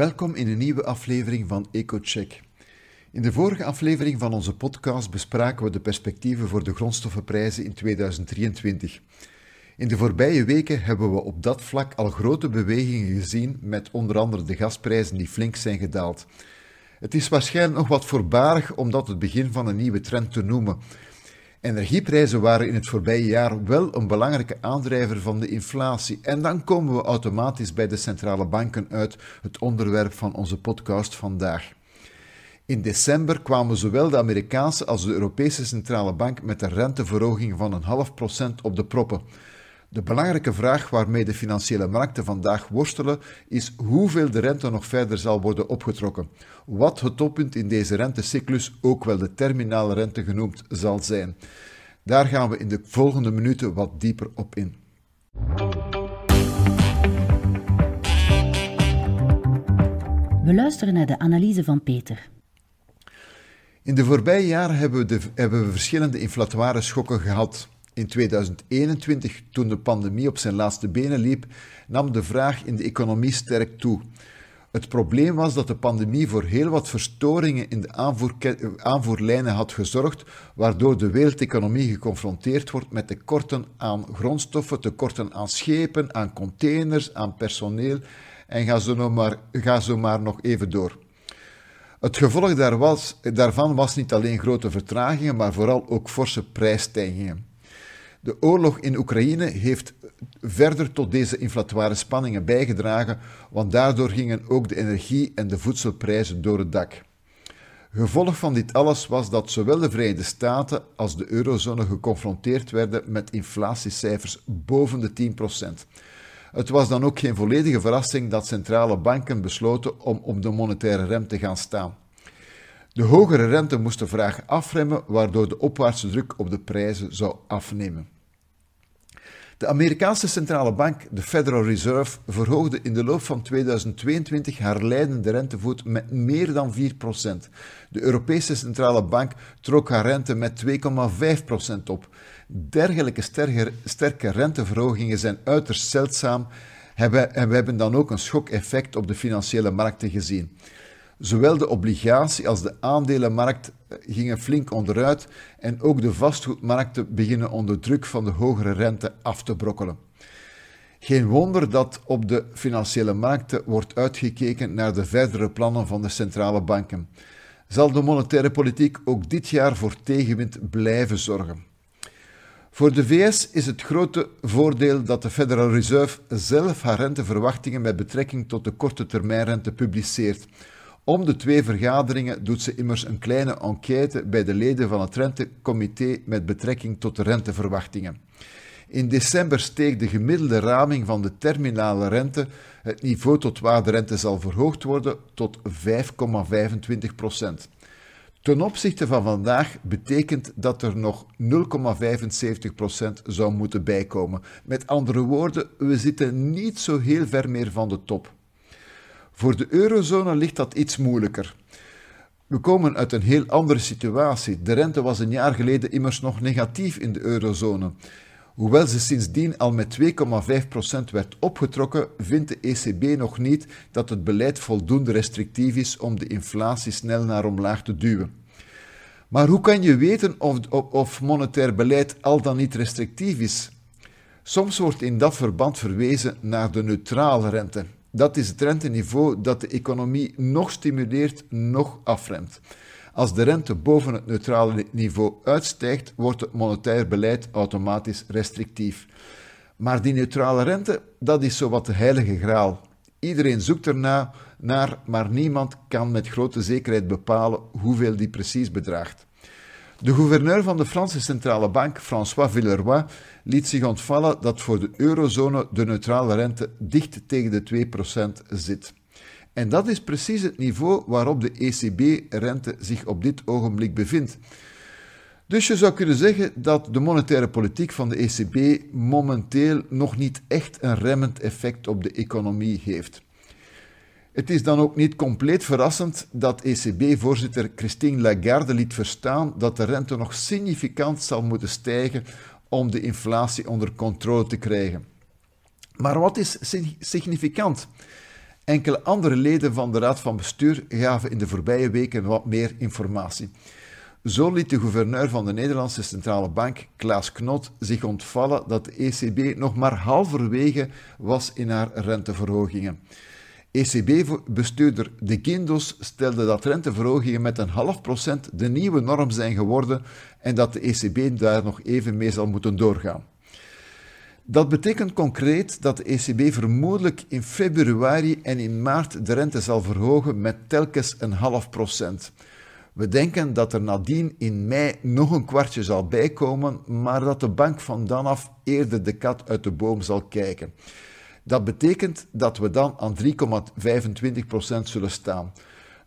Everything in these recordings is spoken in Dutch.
Welkom in een nieuwe aflevering van EcoCheck. In de vorige aflevering van onze podcast bespraken we de perspectieven voor de grondstoffenprijzen in 2023. In de voorbije weken hebben we op dat vlak al grote bewegingen gezien, met onder andere de gasprijzen die flink zijn gedaald. Het is waarschijnlijk nog wat voorbarig om dat het begin van een nieuwe trend te noemen. Energieprijzen waren in het voorbije jaar wel een belangrijke aandrijver van de inflatie. En dan komen we automatisch bij de centrale banken uit, het onderwerp van onze podcast vandaag. In december kwamen zowel de Amerikaanse als de Europese Centrale Bank met een renteverhoging van een half procent op de proppen. De belangrijke vraag waarmee de financiële markten vandaag worstelen is hoeveel de rente nog verder zal worden opgetrokken. Wat het toppunt in deze rentecyclus, ook wel de terminale rente genoemd, zal zijn. Daar gaan we in de volgende minuten wat dieper op in. We luisteren naar de analyse van Peter. In de voorbije jaren hebben we, de, hebben we verschillende inflatoire schokken gehad. In 2021, toen de pandemie op zijn laatste benen liep, nam de vraag in de economie sterk toe. Het probleem was dat de pandemie voor heel wat verstoringen in de aanvoerlijnen had gezorgd, waardoor de wereldeconomie geconfronteerd wordt met tekorten aan grondstoffen, tekorten aan schepen, aan containers, aan personeel en ga zo, maar, ga zo maar nog even door. Het gevolg daar was, daarvan was niet alleen grote vertragingen, maar vooral ook forse prijsstijgingen. De oorlog in Oekraïne heeft verder tot deze inflatoire spanningen bijgedragen, want daardoor gingen ook de energie- en de voedselprijzen door het dak. Gevolg van dit alles was dat zowel de Verenigde Staten als de eurozone geconfronteerd werden met inflatiecijfers boven de 10%. Het was dan ook geen volledige verrassing dat centrale banken besloten om op de monetaire rem te gaan staan. De hogere rente moest de vraag afremmen, waardoor de opwaartse druk op de prijzen zou afnemen. De Amerikaanse centrale bank, de Federal Reserve, verhoogde in de loop van 2022 haar leidende rentevoet met meer dan 4%. De Europese centrale bank trok haar rente met 2,5% op. Dergelijke sterke, renteverhogingen zijn uiterst zeldzaam en we hebben dan ook een schokeffect op de financiële markten gezien. Zowel de obligatie als de aandelenmarkt eh, gingen flink onderuit en ook de vastgoedmarkten beginnen onder druk van de hogere rente af te brokkelen. Geen wonder dat op de financiële markten wordt uitgekeken naar de verdere plannen van de centrale banken. Zal de monetaire politiek ook dit jaar voor tegenwind blijven zorgen? Voor de VS is het grote voordeel dat de Federal Reserve zelf haar renteverwachtingen met betrekking tot de korte termijnrente publiceert. Om de twee vergaderingen doet ze immers een kleine enquête bij de leden van het rentecomité met betrekking tot de renteverwachtingen. In december steeg de gemiddelde raming van de terminale rente, het niveau tot waar de rente zal verhoogd worden, tot 5,25 procent. Ten opzichte van vandaag betekent dat er nog 0,75 procent zou moeten bijkomen. Met andere woorden, we zitten niet zo heel ver meer van de top. Voor de eurozone ligt dat iets moeilijker. We komen uit een heel andere situatie. De rente was een jaar geleden immers nog negatief in de eurozone. Hoewel ze sindsdien al met 2,5% werd opgetrokken, vindt de ECB nog niet dat het beleid voldoende restrictief is om de inflatie snel naar omlaag te duwen. Maar hoe kan je weten of, of, monetair beleid al dan niet restrictief is? Soms wordt in dat verband verwezen naar de neutrale rente. Dat is het renteniveau dat de economie nog stimuleert, nog afremt. Als de rente boven het neutrale niveau uitstijgt, wordt het monetair beleid automatisch restrictief. Maar die neutrale rente, dat is zowat de heilige graal. Iedereen zoekt ernaar, naar, maar niemand kan met grote zekerheid bepalen hoeveel die precies bedraagt. De gouverneur van de Franse Centrale Bank, François Villeroy, liet zich ontvallen dat voor de eurozone de neutrale rente dicht tegen de 2% zit. En dat is precies het niveau waarop de ECB-rente zich op dit ogenblik bevindt. Dus je zou kunnen zeggen dat de monetaire politiek van de ECB momenteel nog niet echt een remmend effect op de economie heeft. Het is dan ook niet compleet verrassend dat ECB-voorzitter Christine Lagarde liet verstaan dat de rente nog significant zal moeten stijgen om de inflatie onder controle te krijgen. Maar wat is significant? Enkele andere leden van de Raad van Bestuur gaven in de voorbije weken wat meer informatie. Zo liet de gouverneur van de Nederlandse Centrale Bank, Klaas Knot, zich ontvallen dat de ECB nog maar halverwege was in haar renteverhogingen. ECB-bestuurder De Guindos stelde dat renteverhogingen met een half procent de nieuwe norm zijn geworden en dat de ECB daar nog even mee zal moeten doorgaan. Dat betekent concreet dat de ECB vermoedelijk in februari en in maart de rente zal verhogen met telkens een half procent. We denken dat er nadien in mei nog een kwartje zal bijkomen, maar dat de bank van dan af eerder de kat uit de boom zal kijken. Dat betekent dat we dan aan 3,25% zullen staan.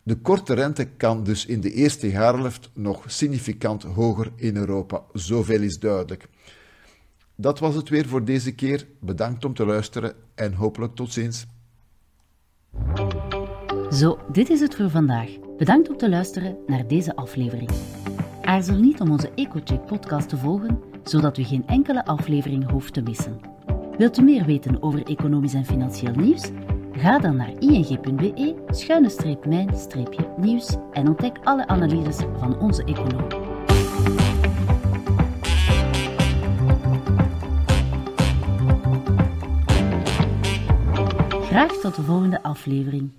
De korte rente kan dus in de eerste jaarhelft nog significant hoger in Europa. Zoveel is duidelijk. Dat was het weer voor deze keer. Bedankt om te luisteren en hopelijk tot ziens. Zo, dit is het voor vandaag. Bedankt om te luisteren naar deze aflevering. Aarzel niet om onze EcoCheck podcast te volgen, zodat u geen enkele aflevering hoeft te missen. Wilt u meer weten over economisch en financieel nieuws? Ga dan naar ing.be-mijn-nieuws en ontdek alle analyses van onze econoom. Graag tot de volgende aflevering.